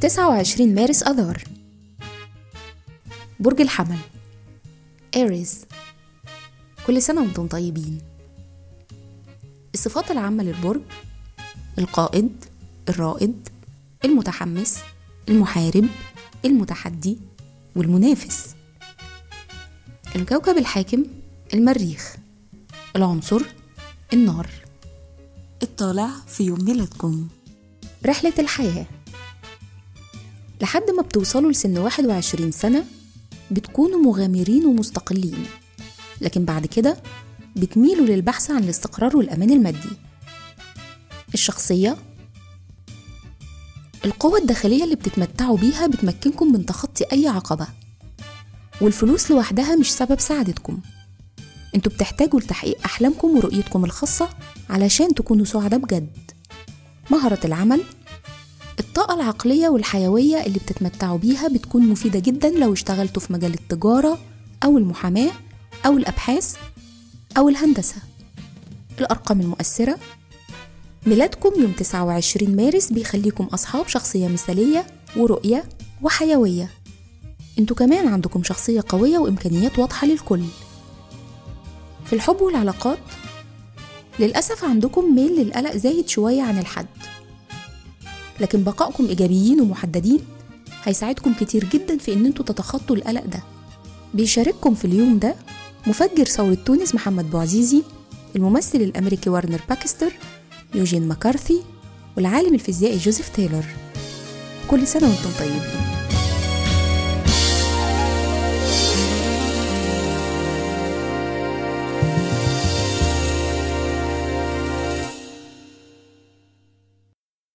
29 مارس أذار. برج الحمل. إيريز كل سنة وأنتم طيبين. الصفات العامة للبرج القائد الرائد المتحمس المحارب المتحدي والمنافس. الكوكب الحاكم المريخ. العنصر النار. الطالع في يوم ميلادكم. رحلة الحياة. لحد ما بتوصلوا لسن 21 سنة بتكونوا مغامرين ومستقلين. لكن بعد كده بتميلوا للبحث عن الاستقرار والأمان المادي. الشخصية القوة الداخلية اللي بتتمتعوا بيها بتمكنكم من تخطي أي عقبة. والفلوس لوحدها مش سبب سعادتكم أنتوا بتحتاجوا لتحقيق أحلامكم ورؤيتكم الخاصة علشان تكونوا سعداء بجد. مهرة العمل الطاقة العقلية والحيوية اللي بتتمتعوا بيها بتكون مفيدة جدا لو اشتغلتوا في مجال التجارة أو المحاماة أو الأبحاث أو الهندسة. الأرقام المؤثرة ميلادكم يوم 29 مارس بيخليكم أصحاب شخصية مثالية ورؤية وحيوية. أنتوا كمان عندكم شخصية قوية وإمكانيات واضحة للكل. في الحب والعلاقات للأسف عندكم ميل للقلق زايد شوية عن الحد. لكن بقائكم إيجابيين ومحددين هيساعدكم كتير جدا في إن أنتوا تتخطوا القلق ده. بيشارككم في اليوم ده مفجر ثورة تونس محمد بوعزيزي الممثل الأمريكي وارنر باكستر يوجين مكارثي والعالم الفيزيائي جوزيف تايلور. كل سنة وأنتم طيبين.